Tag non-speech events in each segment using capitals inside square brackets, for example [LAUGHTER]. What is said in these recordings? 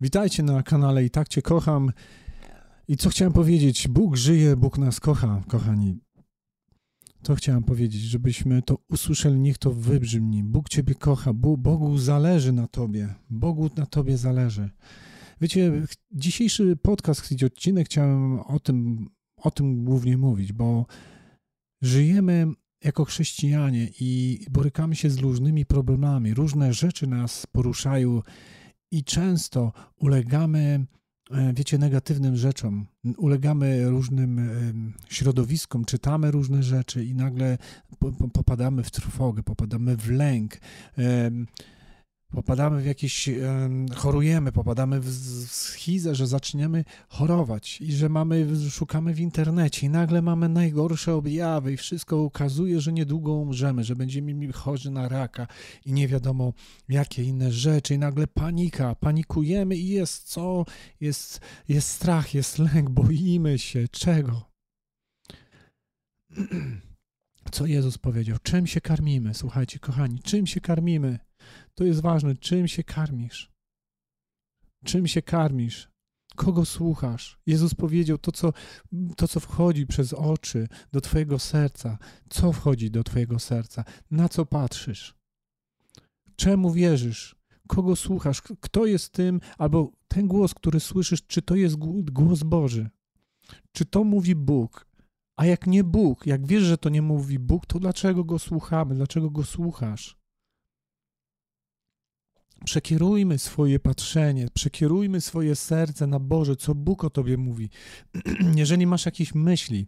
Witajcie na kanale I tak Cię kocham. I co chciałem powiedzieć? Bóg żyje, Bóg nas kocha, kochani. To chciałem powiedzieć, żebyśmy to usłyszeli, niech to wybrzmi. Bóg Ciebie kocha, Bogu zależy na Tobie, Bogu na Tobie zależy. Wiecie, dzisiejszy podcast, odcinek chciałem o tym, o tym głównie mówić, bo żyjemy jako chrześcijanie i borykamy się z różnymi problemami, różne rzeczy nas poruszają i często ulegamy, e, wiecie, negatywnym rzeczom, ulegamy różnym środowiskom, czytamy różne rzeczy i nagle popadamy w trwogę, popadamy w lęk popadamy w jakieś, chorujemy, popadamy w schizę, że zaczniemy chorować i że mamy, szukamy w internecie i nagle mamy najgorsze objawy i wszystko ukazuje, że niedługo umrzemy, że będziemy chorzy na raka i nie wiadomo jakie inne rzeczy i nagle panika, panikujemy i jest co? Jest, jest strach, jest lęk, boimy się. Czego? [CLEARS THROAT] Co Jezus powiedział? Czym się karmimy? Słuchajcie, kochani, czym się karmimy? To jest ważne, czym się karmisz. Czym się karmisz? Kogo słuchasz? Jezus powiedział to co, to, co wchodzi przez oczy do Twojego serca. Co wchodzi do Twojego serca? Na co patrzysz? Czemu wierzysz? Kogo słuchasz? Kto jest tym, albo ten głos, który słyszysz, czy to jest głos Boży? Czy to mówi Bóg? A jak nie Bóg, jak wiesz, że to nie mówi Bóg, to dlaczego go słuchamy? Dlaczego go słuchasz? Przekierujmy swoje patrzenie, przekierujmy swoje serce na Boże, co Bóg o Tobie mówi. [CLEARS THROAT] Jeżeli masz jakieś myśli,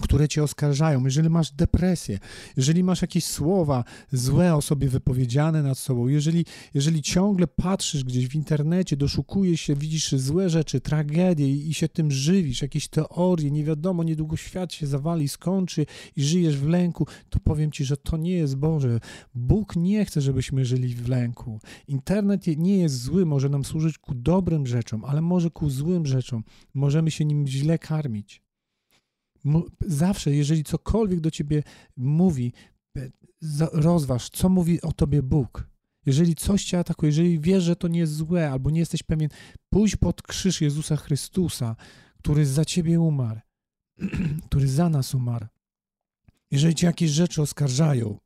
które cię oskarżają, jeżeli masz depresję, jeżeli masz jakieś słowa złe o sobie wypowiedziane nad sobą, jeżeli, jeżeli ciągle patrzysz gdzieś w internecie, doszukujesz się, widzisz złe rzeczy, tragedie i, się tym żywisz, jakieś teorie, nie wiadomo, niedługo świat się zawali, skończy i żyjesz w lęku, to powiem ci, że to nie jest Boże. Bóg nie chce, żebyśmy żyli w lęku. Internet nie jest zły, może nam służyć ku dobrym rzeczom, ale może ku złym rzeczom. Możemy się nim źle karmić. Zawsze, jeżeli cokolwiek do ciebie mówi, e, rozważ, co mówi o tobie Bóg. Jeżeli coś cię atakuje, jeżeli wiesz, że to nie jest złe, albo nie jesteś pewien, pójdź pod krzyż Jezusa Chrystusa, który za ciebie umarł, [CLEARS THROAT] który za nas umarł. Jeżeli cię jakieś rzeczy oskarżają,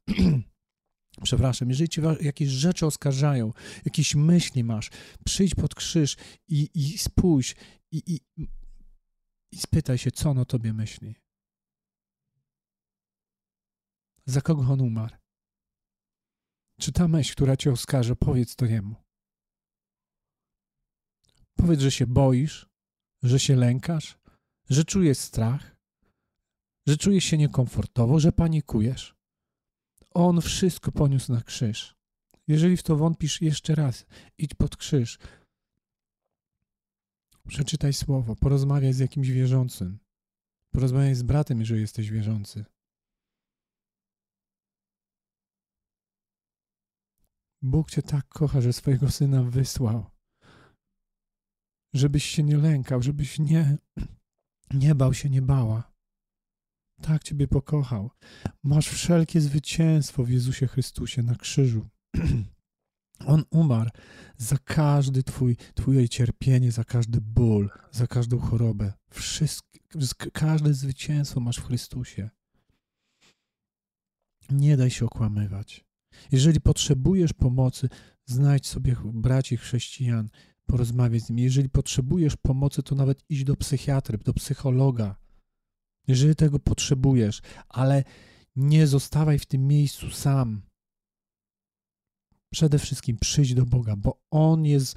[CLEARS THROAT] przepraszam, jeżeli cię jakieś rzeczy oskarżają, jakieś myśli masz, przyjdź pod krzyż i, i spójrz i, i i spytaj się, co on o tobie myśli. Za kogo on umarł? Czy ta myśl, która cię oskarży, powiedz to jemu. Powiedz, że się boisz, że się lękasz, że czujesz strach, że czujesz się niekomfortowo, że panikujesz. On wszystko poniósł na krzyż. Jeżeli w to wątpisz jeszcze raz, idź pod krzyż, Przeczytaj słowo, porozmawiaj z jakimś wierzącym. Porozmawiaj z bratem, jeżeli jesteś wierzący. Bóg cię tak kocha, że swojego syna wysłał. Żebyś się nie lękał, żebyś nie, [CLEARS THROAT] nie bał się, nie bała. Tak ciebie pokochał. Masz wszelkie zwycięstwo w Jezusie Chrystusie na krzyżu. [CLEARS THROAT] On umarł za każdy twój, twoje cierpienie, za każdy ból, za każdą chorobę. Wszystko, każde zwycięstwo masz w Chrystusie. Nie daj się okłamywać. Jeżeli potrzebujesz pomocy, znajdź sobie braci chrześcijan, porozmawiaj z nimi. Jeżeli potrzebujesz pomocy, to nawet idź do psychiatry, do psychologa. Jeżeli tego potrzebujesz, ale nie zostawaj w tym miejscu sam. Przede wszystkim przyjdź do Boga, bo On jest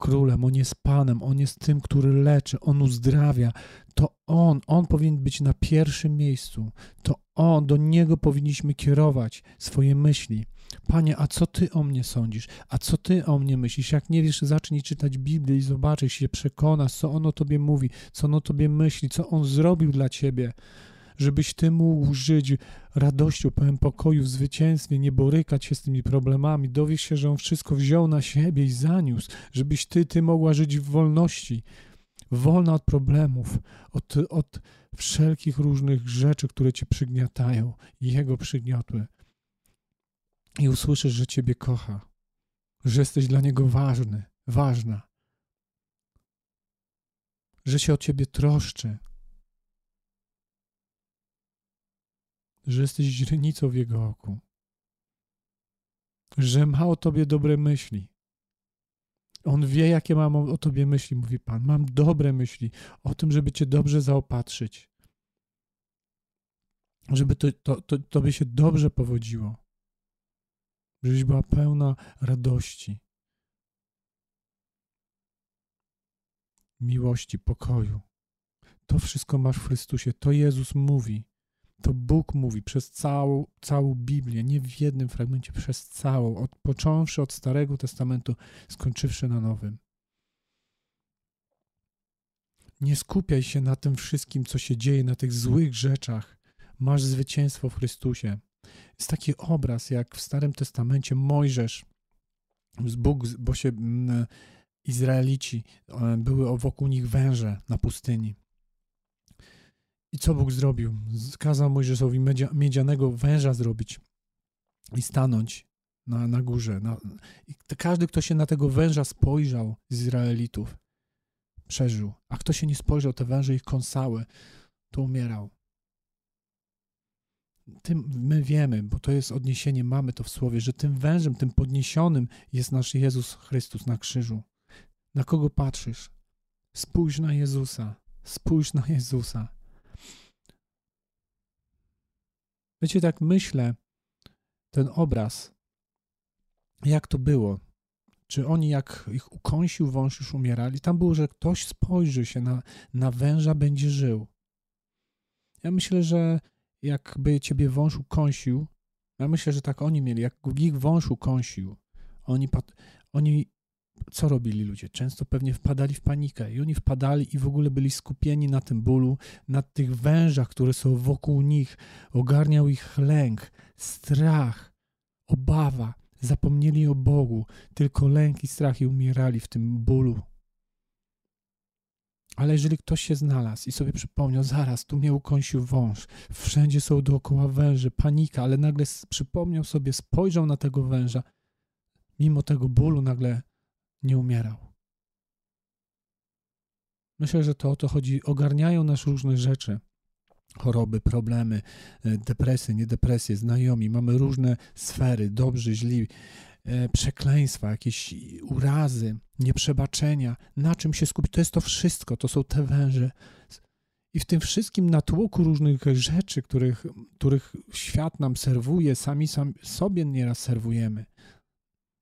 królem, On jest Panem, On jest tym, który leczy, On uzdrawia. To On, On powinien być na pierwszym miejscu. To On, do Niego powinniśmy kierować swoje myśli. Panie, a co Ty o mnie sądzisz? A co Ty o mnie myślisz? Jak nie wiesz, zacznij czytać Biblię i zobaczysz, się przekonasz, co On o Tobie mówi, co On o Tobie myśli, co On zrobił dla Ciebie żebyś Ty mógł żyć radością, pełen pokoju, w zwycięstwie, nie borykać się z tymi problemami, dowiesz się, że On wszystko wziął na siebie i zaniósł, żebyś Ty, Ty mogła żyć w wolności, wolna od problemów, od, od wszelkich różnych rzeczy, które Cię przygniatają i Jego przygniotły. I usłyszysz, że Ciebie kocha, że jesteś dla Niego ważny, ważna. że się o ciebie troszczy, że jesteś źrenicą w jego oku, że ma o tobie dobre myśli. On wie, jakie mam o tobie myśli, mówi Pan. Mam dobre myśli o tym, żeby cię dobrze zaopatrzyć, żeby to, to, to, tobie się dobrze powodziło, żebyś była pełna radości, miłości, pokoju. To wszystko masz w Chrystusie. To Jezus mówi. To Bóg mówi przez całą, całą Biblię, nie w jednym fragmencie, przez całą, od, począwszy od Starego Testamentu, skończywszy na Nowym. Nie skupiaj się na tym wszystkim, co się dzieje, na tych złych rzeczach. Masz zwycięstwo w Chrystusie. Jest taki obraz, jak w Starym Testamencie Mojżesz, Bóg, bo się mm, Izraelici, e, były wokół nich węże na pustyni. Co Bóg zrobił? Kazał Mojżeszowi miedzianego węża zrobić i stanąć na, na górze. Na, każdy, kto się na tego węża spojrzał z Izraelitów, przeżył. A kto się nie spojrzał, te węże ich kąsały, to umierał. Tym my wiemy, bo to jest odniesienie, mamy to w słowie, że tym wężem, tym podniesionym jest nasz Jezus Chrystus na krzyżu. Na kogo patrzysz? Spójrz na Jezusa. Spójrz na Jezusa. Wiecie, tak myślę, ten obraz, jak to było. Czy oni, jak ich ukąsił wąż, już umierali? Tam było, że ktoś spojrzy się na, na węża, będzie żył. Ja myślę, że jakby ciebie wąż ukąsił, ja myślę, że tak oni mieli, jak ich wąż ukąsił, oni, oni co robili ludzie? Często pewnie wpadali w panikę i oni wpadali i w ogóle byli skupieni na tym bólu, na tych wężach, które są wokół nich. Ogarniał ich lęk, strach, obawa. Zapomnieli o Bogu, tylko lęk i strach i umierali w tym bólu. Ale jeżeli ktoś się znalazł i sobie przypomniał, zaraz, tu mnie ukąsił wąż, wszędzie są dookoła węże, panika, ale nagle przypomniał sobie, spojrzał na tego węża, mimo tego bólu nagle nie umierał. Myślę, że to o to chodzi. Ogarniają nas różne rzeczy. Choroby, problemy, e, depresje, niedepresje, znajomi. Mamy różne sfery, dobrzy, źli, e, przekleństwa, jakieś urazy, nieprzebaczenia. Na czym się skupić? To jest to wszystko, to są te węże. I w tym wszystkim natłoku różnych rzeczy, których, których świat nam serwuje, sami, sami sobie nieraz serwujemy.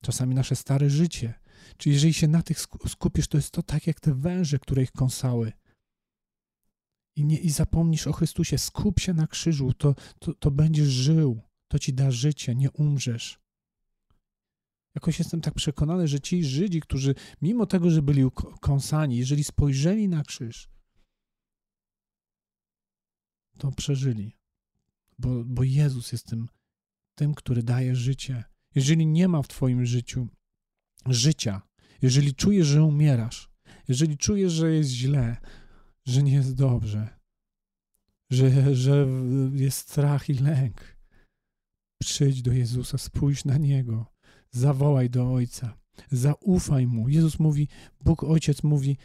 Czasami nasze stare życie, Czyli jeżeli się na tych skupisz, to jest to tak jak te węże, które ich kąsały. I, nie, I zapomnisz o Chrystusie, skup się na krzyżu, to, to, to będziesz żył, to ci da życie, nie umrzesz. Jakoś jestem tak przekonany, że ci Żydzi, którzy mimo tego, że byli kąsani, jeżeli spojrzeli na krzyż, to przeżyli. Bo, bo Jezus jest tym, tym, który daje życie. Jeżeli nie ma w Twoim życiu życia, jeżeli czujesz, że umierasz, jeżeli czujesz, że jest źle, że nie jest dobrze, że, że jest strach i lęk, przyjdź do Jezusa, spójrz na Niego, zawołaj do Ojca, zaufaj Mu. Jezus mówi, Bóg Ojciec mówi,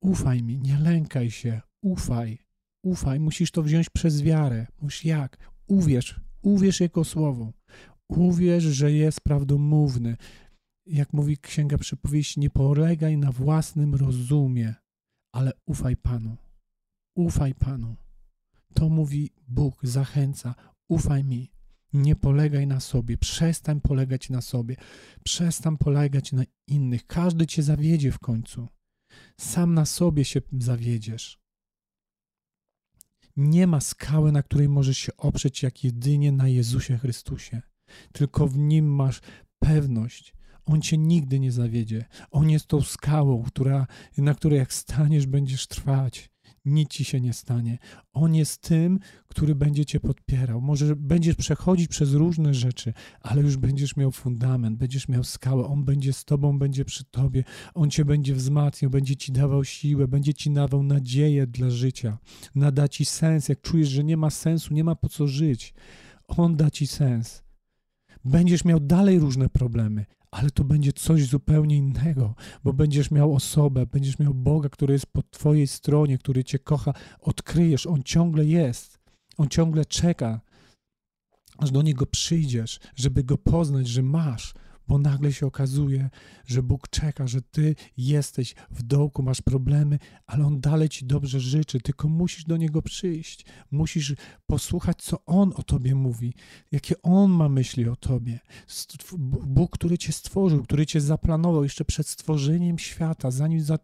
ufaj mi, nie lękaj się, ufaj, ufaj, musisz to wziąć przez wiarę. Musisz jak? Uwierz, uwierz Jego Słowo. Uwierz, że jest prawdomówny, jak mówi Księga Przypowieści, nie polegaj na własnym rozumie, ale ufaj Panu. Ufaj Panu. To mówi Bóg, zachęca. Ufaj mi. Nie polegaj na sobie, przestań polegać na sobie, przestań polegać na innych. Każdy cię zawiedzie w końcu. Sam na sobie się zawiedziesz. Nie ma skały, na której możesz się oprzeć, jak jedynie na Jezusie Chrystusie. Tylko w nim masz pewność, on cię nigdy nie zawiedzie. On jest tą skałą, która, na której jak staniesz, będziesz trwać. Nic ci się nie stanie. On jest tym, który będzie cię podpierał. Może będziesz przechodzić przez różne rzeczy, ale już będziesz miał fundament, będziesz miał skałę. On będzie z tobą, będzie przy tobie. On cię będzie wzmacniał, będzie ci dawał siłę, będzie ci dawał nadzieję dla życia. Nada ci sens. Jak czujesz, że nie ma sensu, nie ma po co żyć, on da ci sens. Będziesz miał dalej różne problemy, ale to będzie coś zupełnie innego, bo będziesz miał osobę, będziesz miał Boga, który jest po Twojej stronie, który Cię kocha, odkryjesz, On ciągle jest, On ciągle czeka, aż do Niego przyjdziesz, żeby Go poznać, że masz, bo nagle się okazuje, że Bóg czeka, że ty jesteś w dołku, masz problemy, ale On dalej ci dobrze życzy, tylko musisz do Niego przyjść. Musisz posłuchać, co On o tobie mówi, jakie On ma myśli o tobie. Bóg, który cię stworzył, który cię zaplanował jeszcze przed stworzeniem świata, zanim za,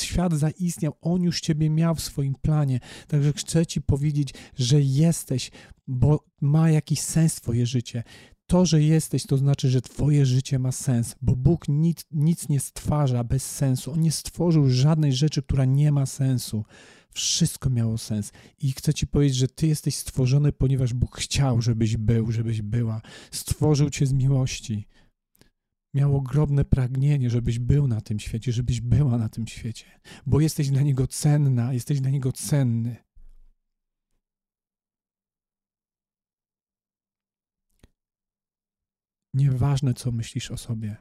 świat zaistniał, On już ciebie miał w swoim planie. Także chcę ci powiedzieć, że jesteś, bo ma jakiś sens twoje życie to, że jesteś, to znaczy, że Twoje życie ma sens, bo Bóg nic, nic nie stwarza bez sensu. On nie stworzył żadnej rzeczy, która nie ma sensu. Wszystko miało sens. I chcę Ci powiedzieć, że Ty jesteś stworzony, ponieważ Bóg chciał, żebyś był, żebyś była. Stworzył Cię z miłości. Miał ogromne pragnienie, żebyś był na tym świecie, żebyś była na tym świecie, bo jesteś dla Niego cenna, jesteś dla Niego cenny. Nieważne, co myślisz o sobie.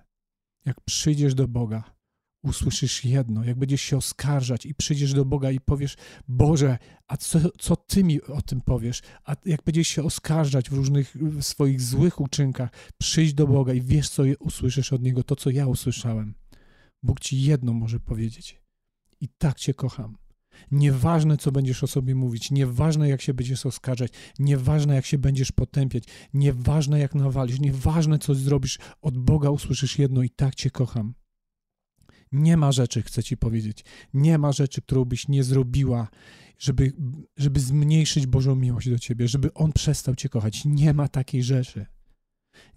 Jak przyjdziesz do Boga, usłyszysz jedno. Jak będziesz się oskarżać i przyjdziesz do Boga i powiesz: Boże, a co, co ty mi o tym powiesz? A jak będziesz się oskarżać w różnych w swoich złych uczynkach, przyjdź do Boga i wiesz, co usłyszysz od Niego, to co ja usłyszałem. Bóg ci jedno może powiedzieć. I tak cię kocham. Nieważne, co będziesz o sobie mówić, nieważne, jak się będziesz oskarżać, nieważne, jak się będziesz potępiać, nieważne, jak nawalisz, nieważne, co zrobisz, od Boga usłyszysz jedno i tak Cię kocham. Nie ma rzeczy, chcę Ci powiedzieć, nie ma rzeczy, którą byś nie zrobiła, żeby, żeby zmniejszyć Bożą miłość do Ciebie, żeby On przestał Cię kochać. Nie ma takiej rzeczy.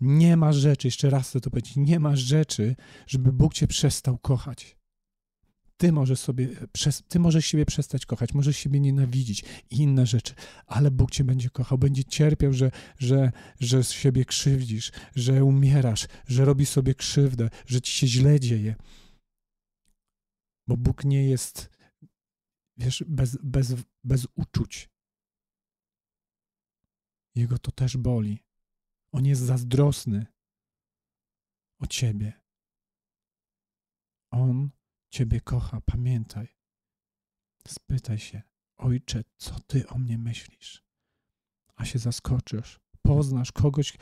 Nie ma rzeczy, jeszcze raz chcę to powiedzieć, nie ma rzeczy, żeby Bóg Cię przestał kochać. Ty możesz sobie, ty możesz siebie przestać kochać, możesz siebie nienawidzić i inne rzeczy, ale Bóg cię będzie kochał, będzie cierpiał, że, że, że siebie krzywdzisz, że umierasz, że robi sobie krzywdę, że ci się źle dzieje. Bo Bóg nie jest, wiesz, bez, bez, bez uczuć. Jego to też boli. On jest zazdrosny o ciebie. On Ciebie kocha, pamiętaj. Spytaj się, Ojcze, co Ty o mnie myślisz? A się zaskoczysz, poznasz kogoś,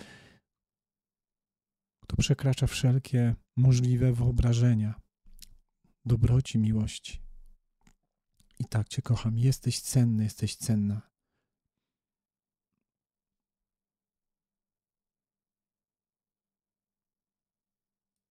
kto przekracza wszelkie możliwe wyobrażenia, dobroci, miłości. I tak Cię kocham. Jesteś cenny, jesteś cenna.